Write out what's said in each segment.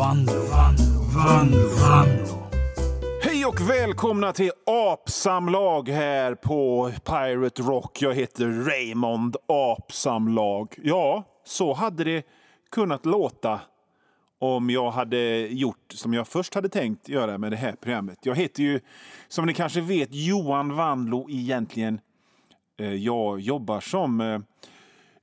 Vanlo, Vanlo, Vanlo, Vanlo. Hej och välkomna till Apsamlag här på Pirate Rock. Jag heter Raymond Apsamlag. Ja, så hade det kunnat låta om jag hade gjort som jag först hade tänkt göra med det här programmet. Jag heter ju, som ni kanske vet, Johan Vanlo egentligen. Eh, jag jobbar som... Eh,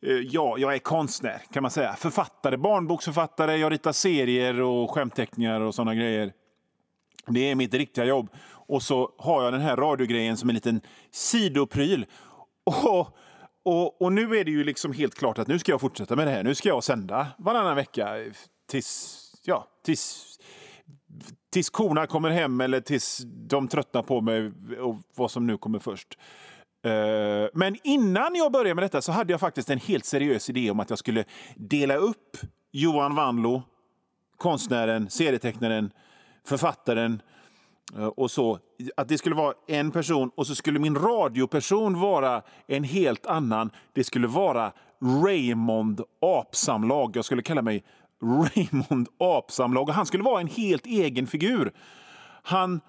Eh, ja, jag är konstnär kan man säga. Författare, barnboksförfattare. Jag ritar serier och skämtteckningar och sådana grejer. Det är mitt riktiga jobb. Och så har jag den här radiogrejen som en liten sidopryl. Och, och, och nu är det ju liksom helt klart att nu ska jag fortsätta med det här. Nu ska jag sända varannan vecka tills, ja, tills, tills korna kommer hem eller tills de tröttnar på mig och vad som nu kommer först. Eh, men innan jag började med detta så hade jag faktiskt en helt seriös idé om att jag skulle dela upp Johan Vanlo, konstnären, serietecknaren, författaren eh, och så. Att det skulle vara en person och så skulle min radioperson vara en helt annan. Det skulle vara Raymond Apsamlag. Jag skulle kalla mig Raymond Apsamlag och han skulle vara en helt egen figur. Han,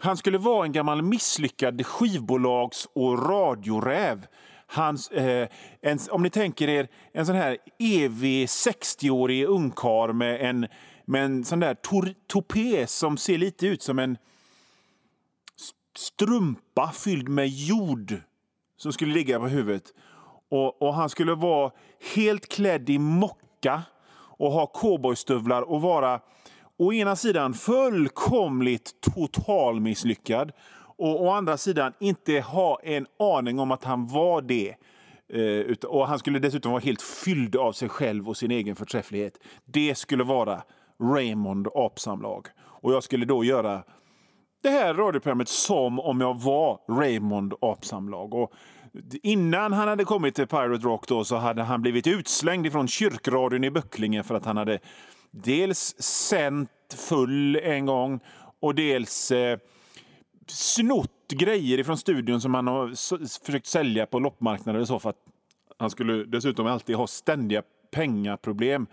han skulle vara en gammal misslyckad skivbolags och radioräv. Hans, eh, en, om ni tänker er en sån här evig 60-årig ungkar med en, med en sån där tor, topé som ser lite ut som en strumpa fylld med jord som skulle ligga på huvudet. Och, och Han skulle vara helt klädd i mocka och ha cowboystövlar och vara å ena sidan fullkomligt totalmisslyckad och å andra sidan inte ha en aning om att han var det. Eh, och Han skulle dessutom vara helt fylld av sig själv och sin egen förträfflighet. Det skulle vara Raymond Apsamlag. Och jag skulle då göra det här radioprogrammet som om jag var Raymond Apsamlag. Och innan han hade kommit till Pirate Rock då, så hade han blivit utslängd från kyrkradion i Böcklinge för att han hade dels sänt full en gång och dels eh, snott grejer från studion som han har s- försökt sälja på loppmarknader och så för att han skulle dessutom alltid ha ständiga pengaproblem.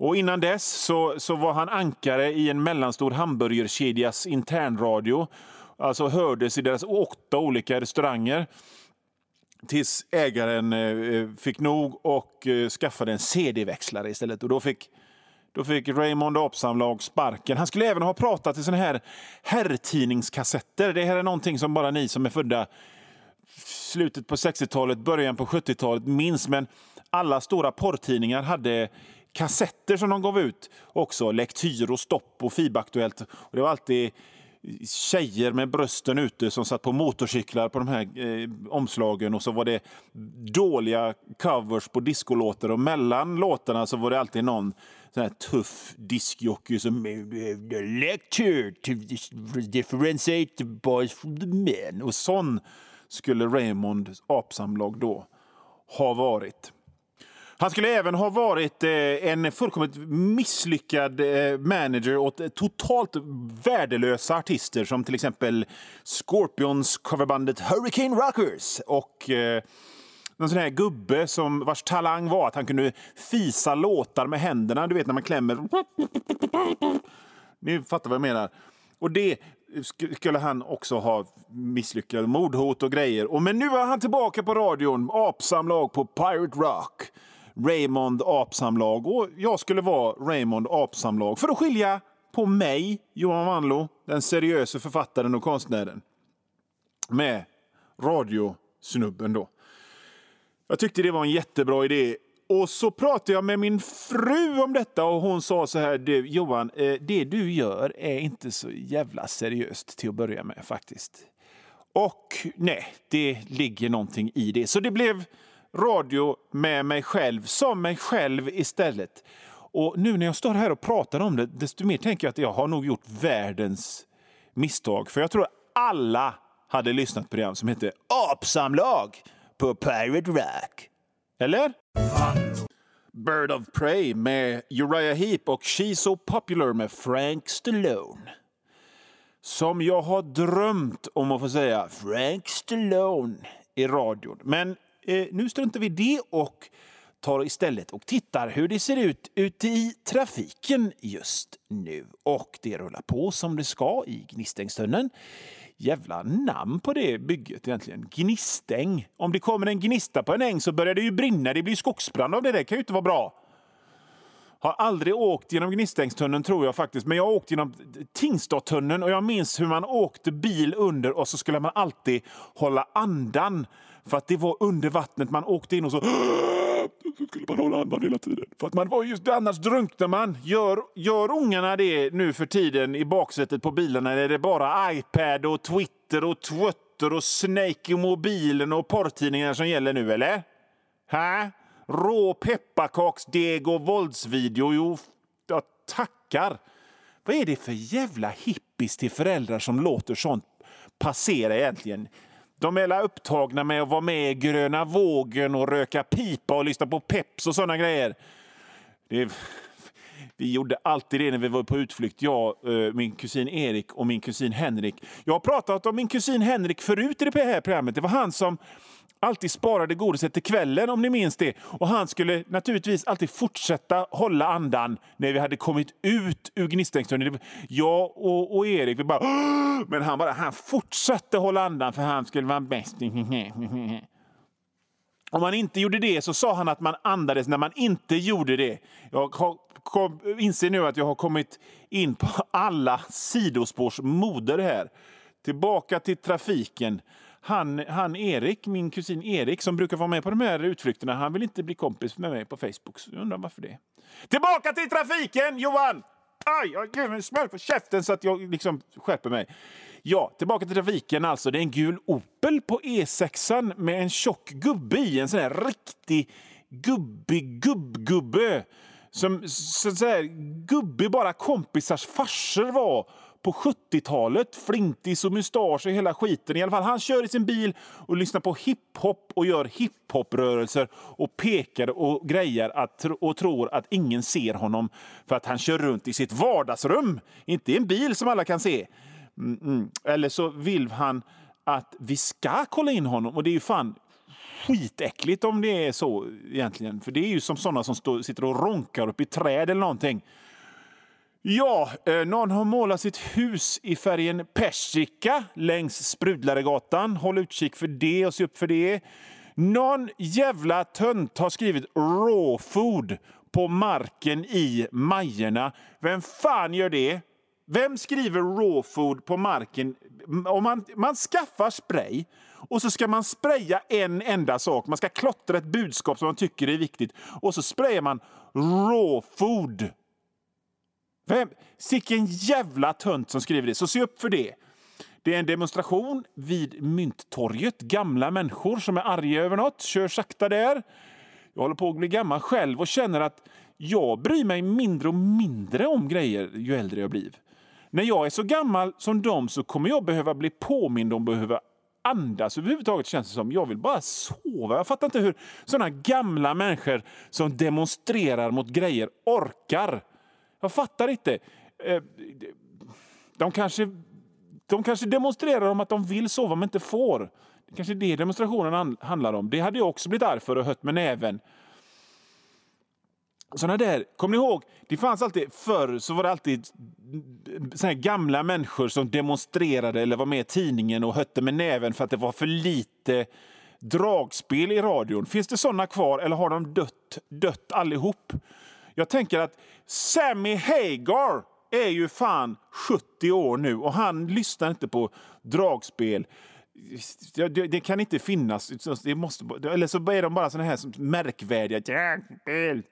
Och innan dess så, så var han ankare i en mellanstor hamburgerkedjas internradio. Alltså hördes i deras åtta olika restauranger. Tills ägaren eh, eh fick nog och eh, skaffade en CD-växlare istället. Och då fick, då fick Raymond Apsamlag sparken. Han skulle även ha pratat i såna här herrtidningskassetter. Det här är någonting som bara ni som är födda slutet på 60-talet, början på 70-talet minns. Men alla stora porrtidningar hade kassetter som de gav ut också. Lektyr och Stopp och FIB-aktuellt. Och det var alltid tjejer med brösten ute som satt på motorcyklar på de här eh, omslagen och så var det dåliga covers på discolåtar och mellan låtarna så var det alltid någon sån här tuff diskjockey som "The lecture to differentiate the boys from the men och sån skulle Raymond Apsamlag då ha varit. Han skulle även ha varit eh, en fullkomligt misslyckad eh, manager åt totalt värdelösa artister som till exempel Scorpions coverbandet Hurricane Rockers och eh, någon sån här gubbe som vars talang var att han kunde fisa låtar med händerna. Du vet när man klämmer. Ni fattar vad jag menar. Och det skulle han också ha misslyckats. Mordhot och grejer. Och men nu är han tillbaka på radion. Apsamlag på Pirate Rock. Raymond Apsamlag. Och jag skulle vara Raymond Apsamlag för att skilja på mig, Johan Wanlo, den seriösa författaren och konstnären, med radiosnubben då. Jag tyckte det var en jättebra idé. Och så pratade jag med min fru om detta och hon sa så här, du, Johan, eh, det du gör är inte så jävla seriöst till att börja med faktiskt. Och nej, det ligger någonting i det. Så det blev radio med mig själv, som mig själv istället. Och nu när jag står här och pratar om det, desto mer tänker jag att jag har nog gjort världens misstag. För jag tror alla hade lyssnat på program som hette Apsamlag på Pirate Rock. Eller? Bird of Prey med Uriah Heep och She's So Popular med Frank Stallone. Som jag har drömt om att få säga Frank Stallone i radion. Men eh, nu struntar vi i det och tar istället och tittar hur det ser ut ute i trafiken just nu. Och det rullar på som det ska i Gnistängstunneln. Jävla namn på det bygget egentligen. Gnistäng. Om det kommer en gnista på en äng så börjar det ju brinna. Det blir skogsbrand av det. Det kan ju inte vara bra. Har aldrig åkt genom Gnistängstunneln tror jag faktiskt, men jag har åkt genom Tingstadstunneln. och jag minns hur man åkte bil under och så skulle man alltid hålla andan för att det var under vattnet man åkte in och så så skulle man hålla andan hela tiden. För att man var just annars drunknar man. Gör, gör ungarna det nu för tiden i baksätet på bilarna? Är det bara iPad och Twitter och Twitter och Snake i mobilen och porrtidningar som gäller nu, eller? Hä? Rå pepparkaksdeg och våldsvideo. Jo, jag tackar. Vad är det för jävla hippies till föräldrar som låter sånt passera egentligen? De är upptagna med att vara med i Gröna vågen och röka pipa och lyssna på Peps och sådana grejer. Det, vi gjorde alltid det när vi var på utflykt, jag, eh, min kusin Erik och min kusin Henrik. Jag har pratat om min kusin Henrik förut i det här programmet. Det var han som alltid sparade godiset till kvällen om ni minns det. Och han skulle naturligtvis alltid fortsätta hålla andan när vi hade kommit ut ur Gnistängstunneln. Jag och, och, Erik, vi bara... Men han, bara, han fortsatte hålla andan för han skulle vara bäst. Om man inte gjorde det så sa han att man andades när man inte gjorde det. Jag kom, inser nu att jag har kommit in på alla sidospårs moder här. Tillbaka till trafiken han, han Erik, min kusin Erik, som brukar vara med på de här utflykterna, han vill inte bli kompis med mig på Facebook. Så jag undrar varför det. Tillbaka till trafiken, Johan! Aj, jag gav en smäll på käften så att jag liksom skärper mig. Ja, tillbaka till trafiken alltså. Det är en gul Opel på E6 med en tjock gubbe i. En sån här riktig gubbig gubbgubbe. Som så att säga, gubbig bara kompisars farsor var på 70-talet. Flintis och mustasch och hela skiten. I alla fall, han kör i sin bil och lyssnar på hiphop och gör hiphop-rörelser och pekar och grejer att, och tror att ingen ser honom för att han kör runt i sitt vardagsrum, inte i en bil som alla kan se. Mm, mm. Eller så vill han att vi ska kolla in honom och det är ju fan skitäckligt om det är så egentligen. För det är ju som sådana som står, sitter och ronkar upp i träd eller någonting. Ja, eh, någon har målat sitt hus i färgen persika längs Sprudlaregatan. Håll utkik för det och se upp för det. Någon jävla tönt har skrivit raw food på marken i Majerna. Vem fan gör det? Vem skriver raw food på marken? Om man, man skaffar spray och så ska man spraya en enda sak. Man ska klottra ett budskap som man tycker är viktigt och så sprayar man raw food vem? Sicken jävla tönt som skriver det, så se upp för det. Det är en demonstration vid Mynttorget. Gamla människor som är arga över något kör sakta där. Jag håller på att bli gammal själv och känner att jag bryr mig mindre och mindre om grejer ju äldre jag blir. När jag är så gammal som dem så kommer jag behöva bli påmind om att behöva andas överhuvudtaget känns det som. Jag vill bara sova. Jag fattar inte hur såna gamla människor som demonstrerar mot grejer orkar. Jag fattar inte. Eh, de kanske, de kanske demonstrerar om att de vill sova men inte får. Det kanske är det demonstrationen handlar om. Det hade jag också blivit arg för och hött med näven. Såna där, kommer ni ihåg? Det fanns alltid, förr så var det alltid såna gamla människor som demonstrerade eller var med i tidningen och hötte med näven för att det var för lite dragspel i radion. Finns det såna kvar eller har de dött, dött allihop? Jag tänker att Sammy Hagar är ju fan 70 år nu och han lyssnar inte på dragspel. Det, det kan inte finnas. Det måste, eller så är de bara såna här som märkvärdiga dragspel.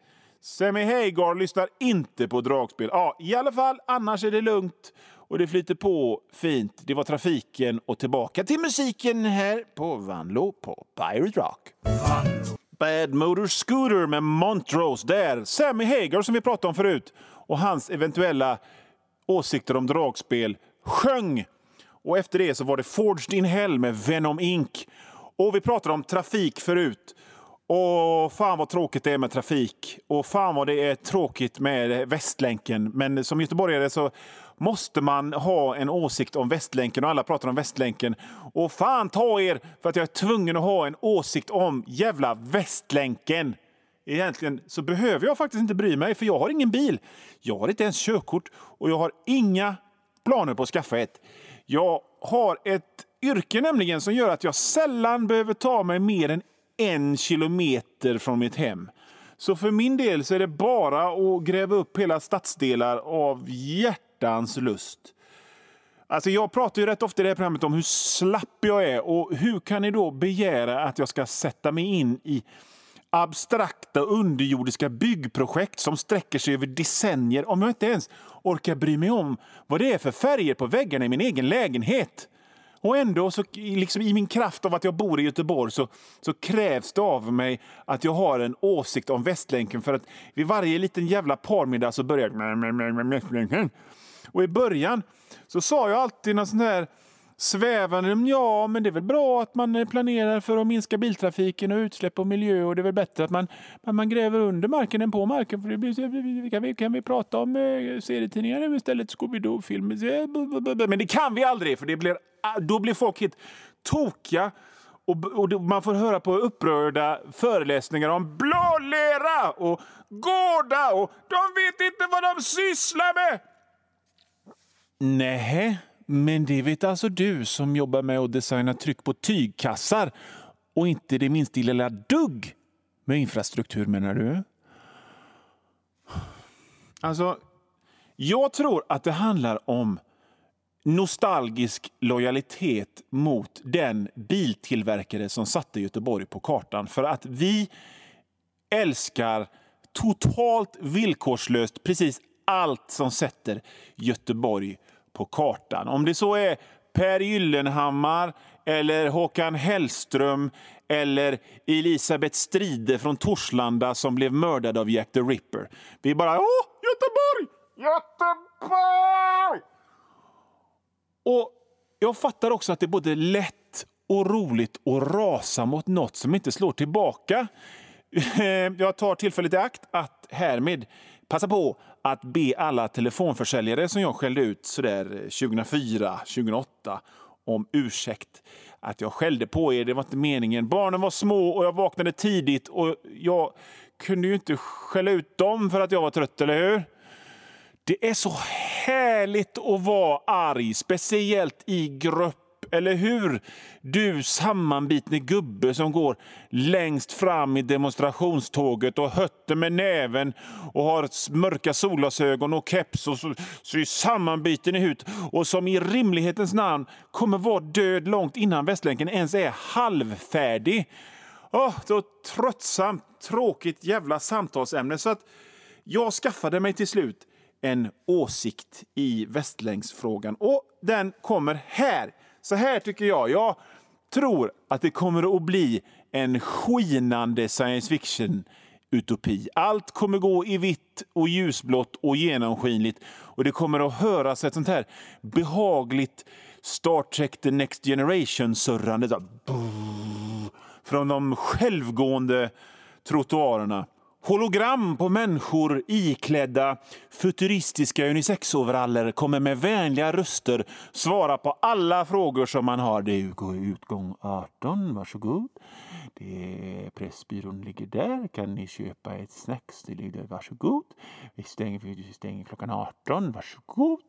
Sammy Hagar lyssnar inte på dragspel. Ja, I alla fall, annars är det lugnt och det flyter på fint. Det var trafiken och tillbaka till musiken här på Vanlo på Pirate Rock. Vanlo. Bad Motor Scooter med Montrose där. Sammy Hagar som vi pratade om förut och hans eventuella åsikter om dragspel sjöng. Och efter det så var det Forged in Hell med Venom Inc. Och vi pratade om trafik förut. Och fan vad tråkigt det är med trafik. Och fan vad det är tråkigt med Västlänken. Men som göteborgare så måste man ha en åsikt om Västlänken och alla pratar om Västlänken. Och fan ta er för att jag är tvungen att ha en åsikt om jävla Västlänken. egentligen så behöver jag faktiskt inte bry mig för jag har ingen bil. Jag har inte ens körkort och jag har inga planer på att skaffa ett. Jag har ett yrke nämligen som gör att jag sällan behöver ta mig mer än en kilometer från mitt hem. Så för min del så är det bara att gräva upp hela stadsdelar av hjärtans lust. Alltså jag pratar ju rätt ofta i det här programmet om hur slapp jag är och hur kan ni då begära att jag ska sätta mig in i abstrakta underjordiska byggprojekt som sträcker sig över decennier om jag inte ens orkar bry mig om vad det är för färger på väggarna i min egen lägenhet. Och ändå, så, liksom i min kraft av att jag bor i Göteborg, så, så krävs det av mig att jag har en åsikt om Västlänken. För att vid varje liten jävla parmiddag så börjar jag... Och i början så sa jag alltid någon sån här svävande, ja men det är väl bra att man eh, planerar för att minska biltrafiken och utsläpp och miljö och det är väl bättre att man, man gräver under marken än på marken. För det blir, kan, vi, kan vi prata om eh, serietidningar istället? Scooby-Doo-filmer? Men det kan vi aldrig för det blir, ah, då blir folk helt tokiga och, och, man får höra på upprörda föreläsningar om blålera och gårda och de vet inte vad de sysslar med. Nej, men det vet alltså du som jobbar med att designa tryck på tygkassar och inte det minsta lilla dugg med infrastruktur menar du? Alltså, jag tror att det handlar om nostalgisk lojalitet mot den biltillverkare som satte Göteborg på kartan. För att vi älskar totalt villkorslöst precis allt som sätter Göteborg på kartan. Om det så är Per Gyllenhammar, eller Håkan Hellström eller Elisabeth Stride från Torslanda som blev mördad av Jack the Ripper. Vi bara åh, Göteborg! Göteborg! Och jag fattar också att det är både lätt och roligt att rasa mot något som inte slår tillbaka. Eh, jag tar tillfället i akt att härmed passa på att be alla telefonförsäljare som jag skällde ut sådär eh, 2004, 2008 om ursäkt. Att jag skällde på er, det var inte meningen. Barnen var små och jag vaknade tidigt och jag kunde ju inte skälla ut dem för att jag var trött, eller hur? Det är så härligt att vara arg, speciellt i grupp eller hur? Du sammanbitne gubbe som går längst fram i demonstrationståget och hötter med näven och har mörka solglasögon och keps och så, så är sammanbiten i hut och som i rimlighetens namn kommer vara död långt innan Västlänken ens är halvfärdig. Oh, så tröttsamt, tråkigt jävla samtalsämne. Så att jag skaffade mig till slut en åsikt i Västlänksfrågan. Och den kommer här. Så här tycker jag. Jag tror att det kommer att bli en skinande science fiction-utopi. Allt kommer gå i vitt och ljusblått och genomskinligt. Och det kommer att höras ett sånt här behagligt Star Trek The Next Generation-surrande från de självgående trottoarerna hologram på människor iklädda futuristiska unisexoveraller kommer med vänliga röster svara på alla frågor som man har. Det är utgång 18, varsågod. Det är Pressbyrån ligger där. Kan ni köpa ett snacks? Det ligger varsågod. Vi stänger, vi stänger klockan 18, varsågod.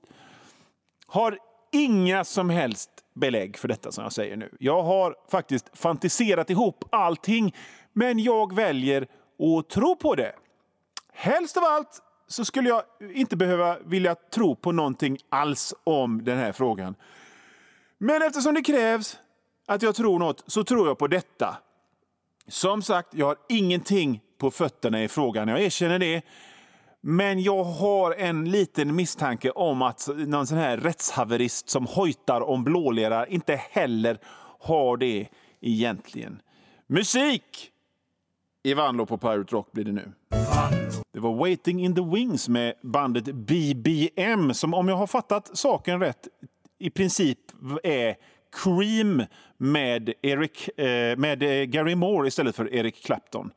Har inga som helst belägg för detta som jag säger nu. Jag har faktiskt fantiserat ihop allting, men jag väljer och tro på det. Helst av allt så skulle jag inte behöva vilja tro på någonting alls om den här frågan. Men eftersom det krävs att jag tror något så tror jag på detta. Som sagt, jag har ingenting på fötterna i frågan. Jag erkänner det. Men jag har en liten misstanke om att någon sån här rättshaverist som hojtar om blålera inte heller har det egentligen. Musik! I Vanlo på Pirate Rock blir det nu. Det var Waiting in the Wings med bandet BBM som om jag har fattat saken rätt i princip är Cream med, Eric, eh, med eh, Gary Moore istället för Eric Clapton.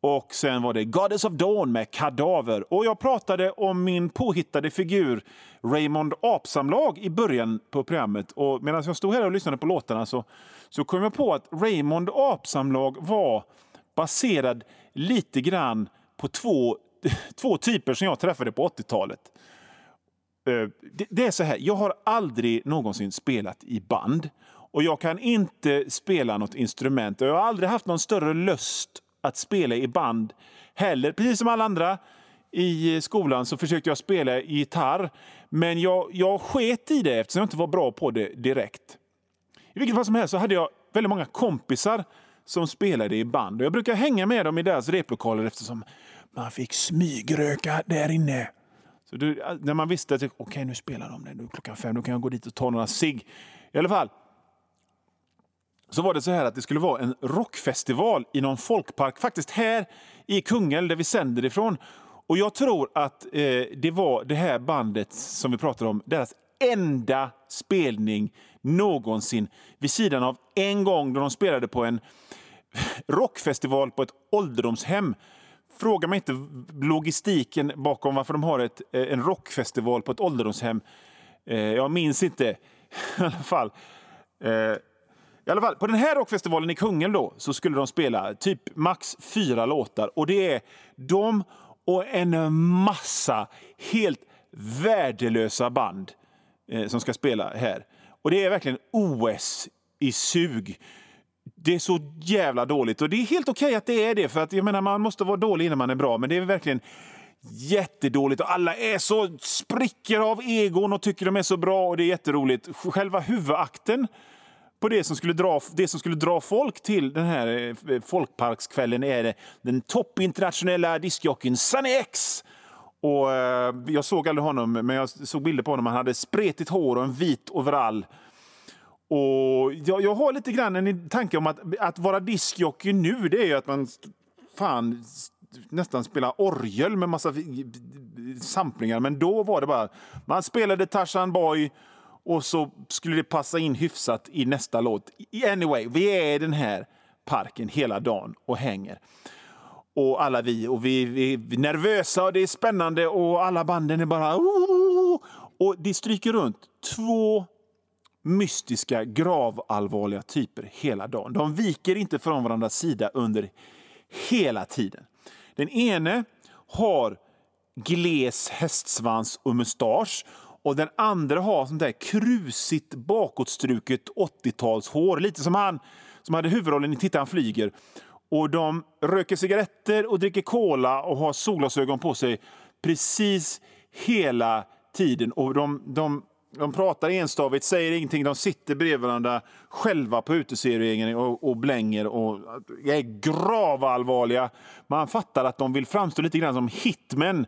Och sen var det Goddess of Dawn med Kadaver. Och jag pratade om min påhittade figur Raymond Apsamlag i början på programmet. Och medan jag stod här och lyssnade på låtarna så, så kom jag på att Raymond Apsamlag var baserad lite grann på två, två typer som jag träffade på 80-talet. Eh, det är så här, jag har aldrig någonsin spelat i band. Och jag kan inte spela något instrument. Jag har aldrig haft någon större lust att spela i band heller. Precis som alla andra i skolan så försökte jag spela gitarr. Men jag, jag sket i det eftersom jag inte var bra på det direkt. I vilket fall som helst så hade jag väldigt många kompisar som spelade i band. Och jag brukar hänga med dem i deras replokaler eftersom man fick smygröka där inne. Så du, eh, när man visste att okej, okay, nu spelar de det, klockan fem, då kan jag gå dit och ta några sig. I alla fall, så var det så här att det skulle vara en rockfestival i någon folkpark, faktiskt här i Kungälv där vi sänder ifrån. Och jag tror att eh, det var det här bandet som vi pratade om, deras enda spelning någonsin. Vid sidan av en gång då de spelade på en rockfestival på ett ålderdomshem. Fråga mig inte logistiken bakom varför de har ett, eh, en rockfestival på ett ålderdomshem. Eh, jag minns inte i alla fall. Eh, I alla fall, på den här rockfestivalen i Kungälv då, så skulle de spela typ max fyra låtar. Och det är de och en massa helt värdelösa band eh, som ska spela här. Och det är verkligen OS i sug. Det är så jävla dåligt. Och det är helt okej okay att det är det, för att jag menar, man måste vara dålig innan man är bra. Men det är verkligen jättedåligt och alla är så spricker av egon och tycker de är så bra och det är jätteroligt. Själva huvudakten på det som skulle dra, det som skulle dra folk till den här eh, folkparkskvällen är den toppinternationella diskjockeyn Sunny X. Och, eh, jag såg aldrig honom, men jag såg bilder på honom. Han hade spretigt hår och en vit overall. Och jag, jag har lite grann en tanke om att, att vara diskjockey nu, det är ju att man fan nästan spelar orgel med massa samplingar. Men då var det bara, man spelade Tarzan Boy och så skulle det passa in hyfsat i nästa låt. Anyway, vi är i den här parken hela dagen och hänger. Och alla vi, och vi, vi är nervösa och det är spännande och alla banden är bara... Oh, oh, oh, och det stryker runt två mystiska, gravallvarliga typer hela dagen. De viker inte från varandras sida under hela tiden. Den ene har gles hästsvans och mustasch och den andra har sånt där krusigt bakåtstruket 80-talshår. Lite som han som hade huvudrollen i Titta han flyger. Och de röker cigaretter och dricker cola och har solglasögon på sig precis hela tiden. Och de, de, de pratar enstavigt, säger ingenting. De sitter bredvid varandra själva på uteserveringen och, och blänger och är gravallvarliga. Man fattar att de vill framstå lite grann som hitmen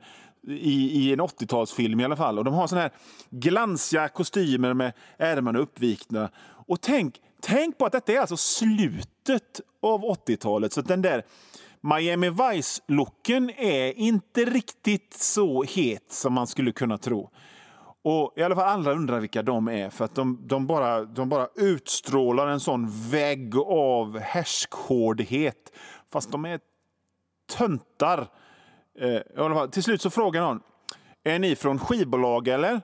i, i en 80-talsfilm i alla fall. Och de har såna här glansiga kostymer med ärmarna uppvikna. Och tänk, tänk på att detta är alltså slutet av 80-talet. Så den där Miami Vice-looken är inte riktigt så het som man skulle kunna tro. Och i alla fall alla undrar vilka de är, för att de, de, bara, de bara utstrålar en sån vägg av härskhårdhet. Fast de är töntar Eh, till slut så frågar någon, är ni från skivbolag eller?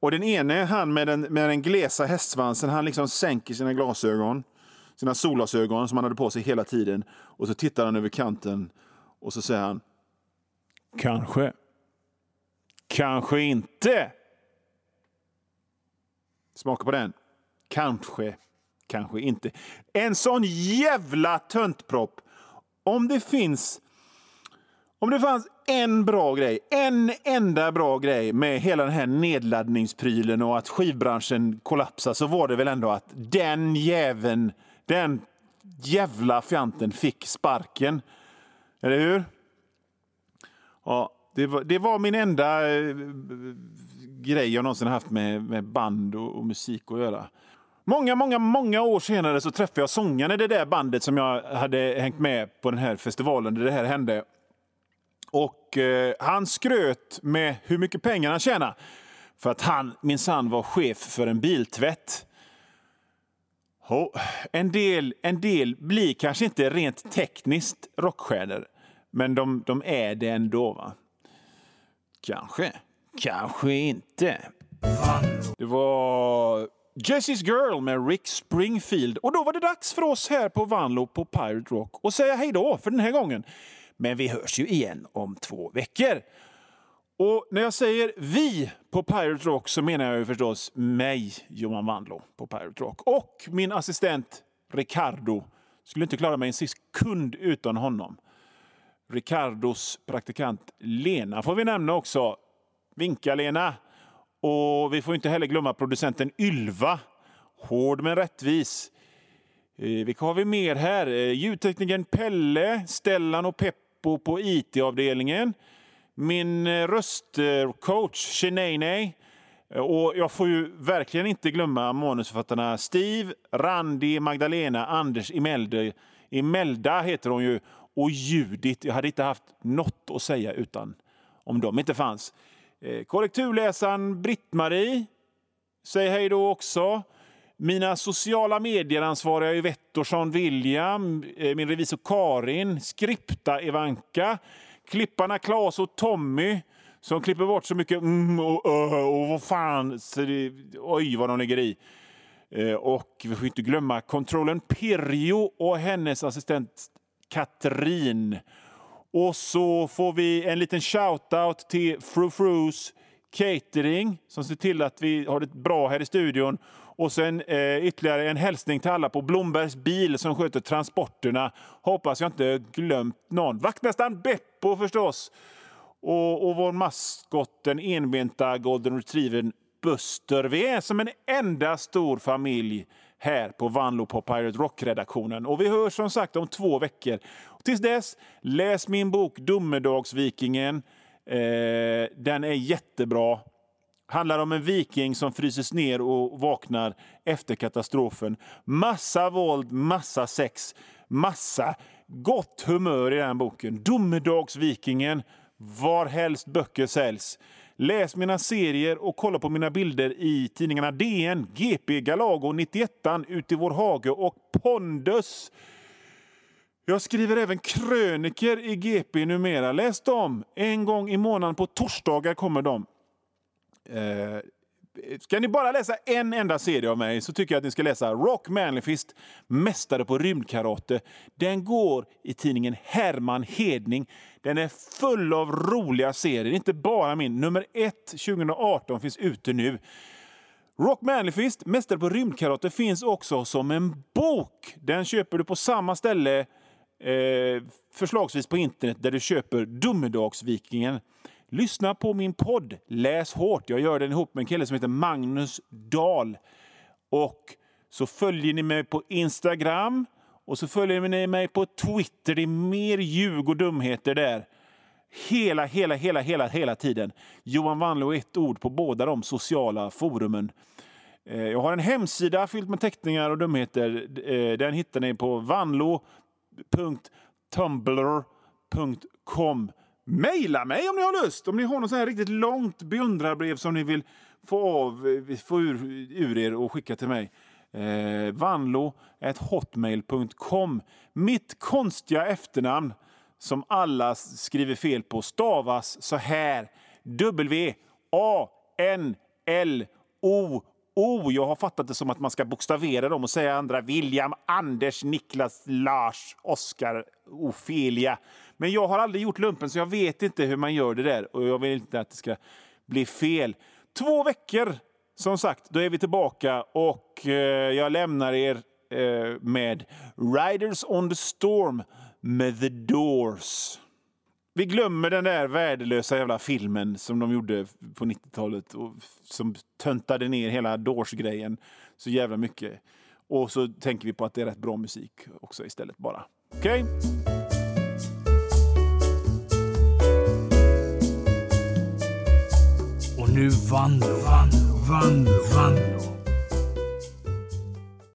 Och den ene, han med den, med den glesa hästsvansen, han liksom sänker sina glasögon, sina solglasögon som han hade på sig hela tiden. Och så tittar han över kanten och så säger han, kanske. Kanske inte. Smaka på den. Kanske, kanske inte. En sån jävla töntpropp. Om det finns om det fanns en bra grej, en enda bra grej med hela den här nedladdningsprylen och att skivbranschen kollapsar så var det väl ändå att den jäveln, den jävla fjanten fick sparken. Eller hur? Ja, det var, det var min enda eh, grej jag någonsin haft med, med band och, och, musik att göra. Många, många, många år senare så träffade jag sångaren i det där bandet som jag hade hängt med på den här festivalen där det här hände. Och eh, Han skröt med hur mycket pengar han tjänade för att han minsann var chef för en biltvätt. Oh, en, del, en del blir kanske inte rent tekniskt rockstjärnor, men de, de är det ändå. Va? Kanske, kanske inte. Det var Jessie's Girl med Rick Springfield. Och då var det dags för oss här på Vanlo på Pirate Rock att säga hej då för den här gången. Men vi hörs ju igen om två veckor. Och när jag säger vi på Pirate Rock så menar jag ju förstås mig, Johan Wandlo, på Pirate Rock. Och min assistent Ricardo. Skulle inte klara mig en sekund utan honom. Ricardos praktikant Lena får vi nämna också. Vinka Lena! Och vi får inte heller glömma producenten Ylva. Hård men rättvis. Eh, vilka har vi mer här? Eh, ljudteknikern Pelle, Stellan och Peppo på IT-avdelningen. Min eh, röstcoach Shinane. Eh, och jag får ju verkligen inte glömma manusförfattarna Steve, Randi, Magdalena, Anders Imelda. Imelda heter hon ju. Och Judit. Jag hade inte haft något att säga utan om de inte fanns. Eh, korrekturläsaren Britt-Marie säg hej då också. Mina sociala medieransvariga är Wettersson William, min revisor Karin, skripta Ivanka, klipparna Klas och Tommy som klipper bort så mycket mm och, och, och vad fan. Så det, oj, vad de lägger i. Eh, och vi får inte glömma kontrollen Pirjo och hennes assistent Katrin. Och så får vi en liten shout-out till Frufrus Catering som ser till att vi har det bra här i studion. Och sen eh, ytterligare en hälsning till alla på Blombergs bil som sköter transporterna. Hoppas jag inte glömt någon. Vaktmästaren Beppo förstås. Och, och vår maskot, den enbenta golden retrievern Buster. Vi är som en enda stor familj här på Vanlo på Pirate Rock-redaktionen. Och vi hörs som sagt om två veckor. Tills dess, läs min bok Domedagsvikingen. Eh, den är jättebra. Handlar om en viking som fryses ner och vaknar efter katastrofen. Massa våld, massa sex, massa gott humör i den boken. Domedagsvikingen, varhelst böcker säljs. Läs mina serier och kolla på mina bilder i tidningarna DN, GP, Galago, 91 Ut i vår hage och Pondus. Jag skriver även kröniker i GP numera. Läs dem! En gång i månaden på torsdagar kommer de. Eh, ska ni bara läsa en enda serie av mig så tycker jag att ni ska läsa Rock Manlifist, Mästare på rymdkarate. Den går i tidningen Herman Hedning. Den är full av roliga serier, inte bara min. Nummer 1, 2018 finns ute nu. Rock Manlifist, Mästare på rymdkarate, finns också som en bok. Den köper du på samma ställe, eh, förslagsvis på internet, där du köper Domedagsvikingen. Lyssna på min podd Läs hårt. Jag gör den ihop med en kille som heter Magnus Dahl. Och så följer ni mig på Instagram och så följer ni mig på Twitter. Det är mer ljug och dumheter där. Hela, hela, hela, hela, hela tiden. Johan Wanlo ett ord på båda de sociala forumen. Eh, jag har en hemsida fylld med teckningar och dumheter. Eh, den hittar ni på www.tumblr.com. Maila mig om ni har lust! Om ni har något så här riktigt långt beundrarbrev som ni vill få, av, eh, få ur, ur er och skicka till mig. Eh, vanlo.hotmail.com. Mitt konstiga efternamn som alla skriver fel på stavas så här. W-A-N-L-O O. Jag har fattat det som att man ska bokstavera dem och säga andra. William, Anders, Niklas, Lars, Oskar, Ofelia. Men jag har aldrig gjort lumpen så jag vet inte hur man gör det där och jag vill inte att det ska bli fel. Två veckor som sagt, då är vi tillbaka och eh, jag lämnar er eh, med Riders on the Storm med The Doors. Vi glömmer den där värdelösa jävla filmen som de gjorde på 90-talet och som töntade ner hela Doors-grejen så jävla mycket. Och så tänker vi på att det är rätt bra musik också istället bara. Okej? Okay? Och nu vann, vann, vann, vann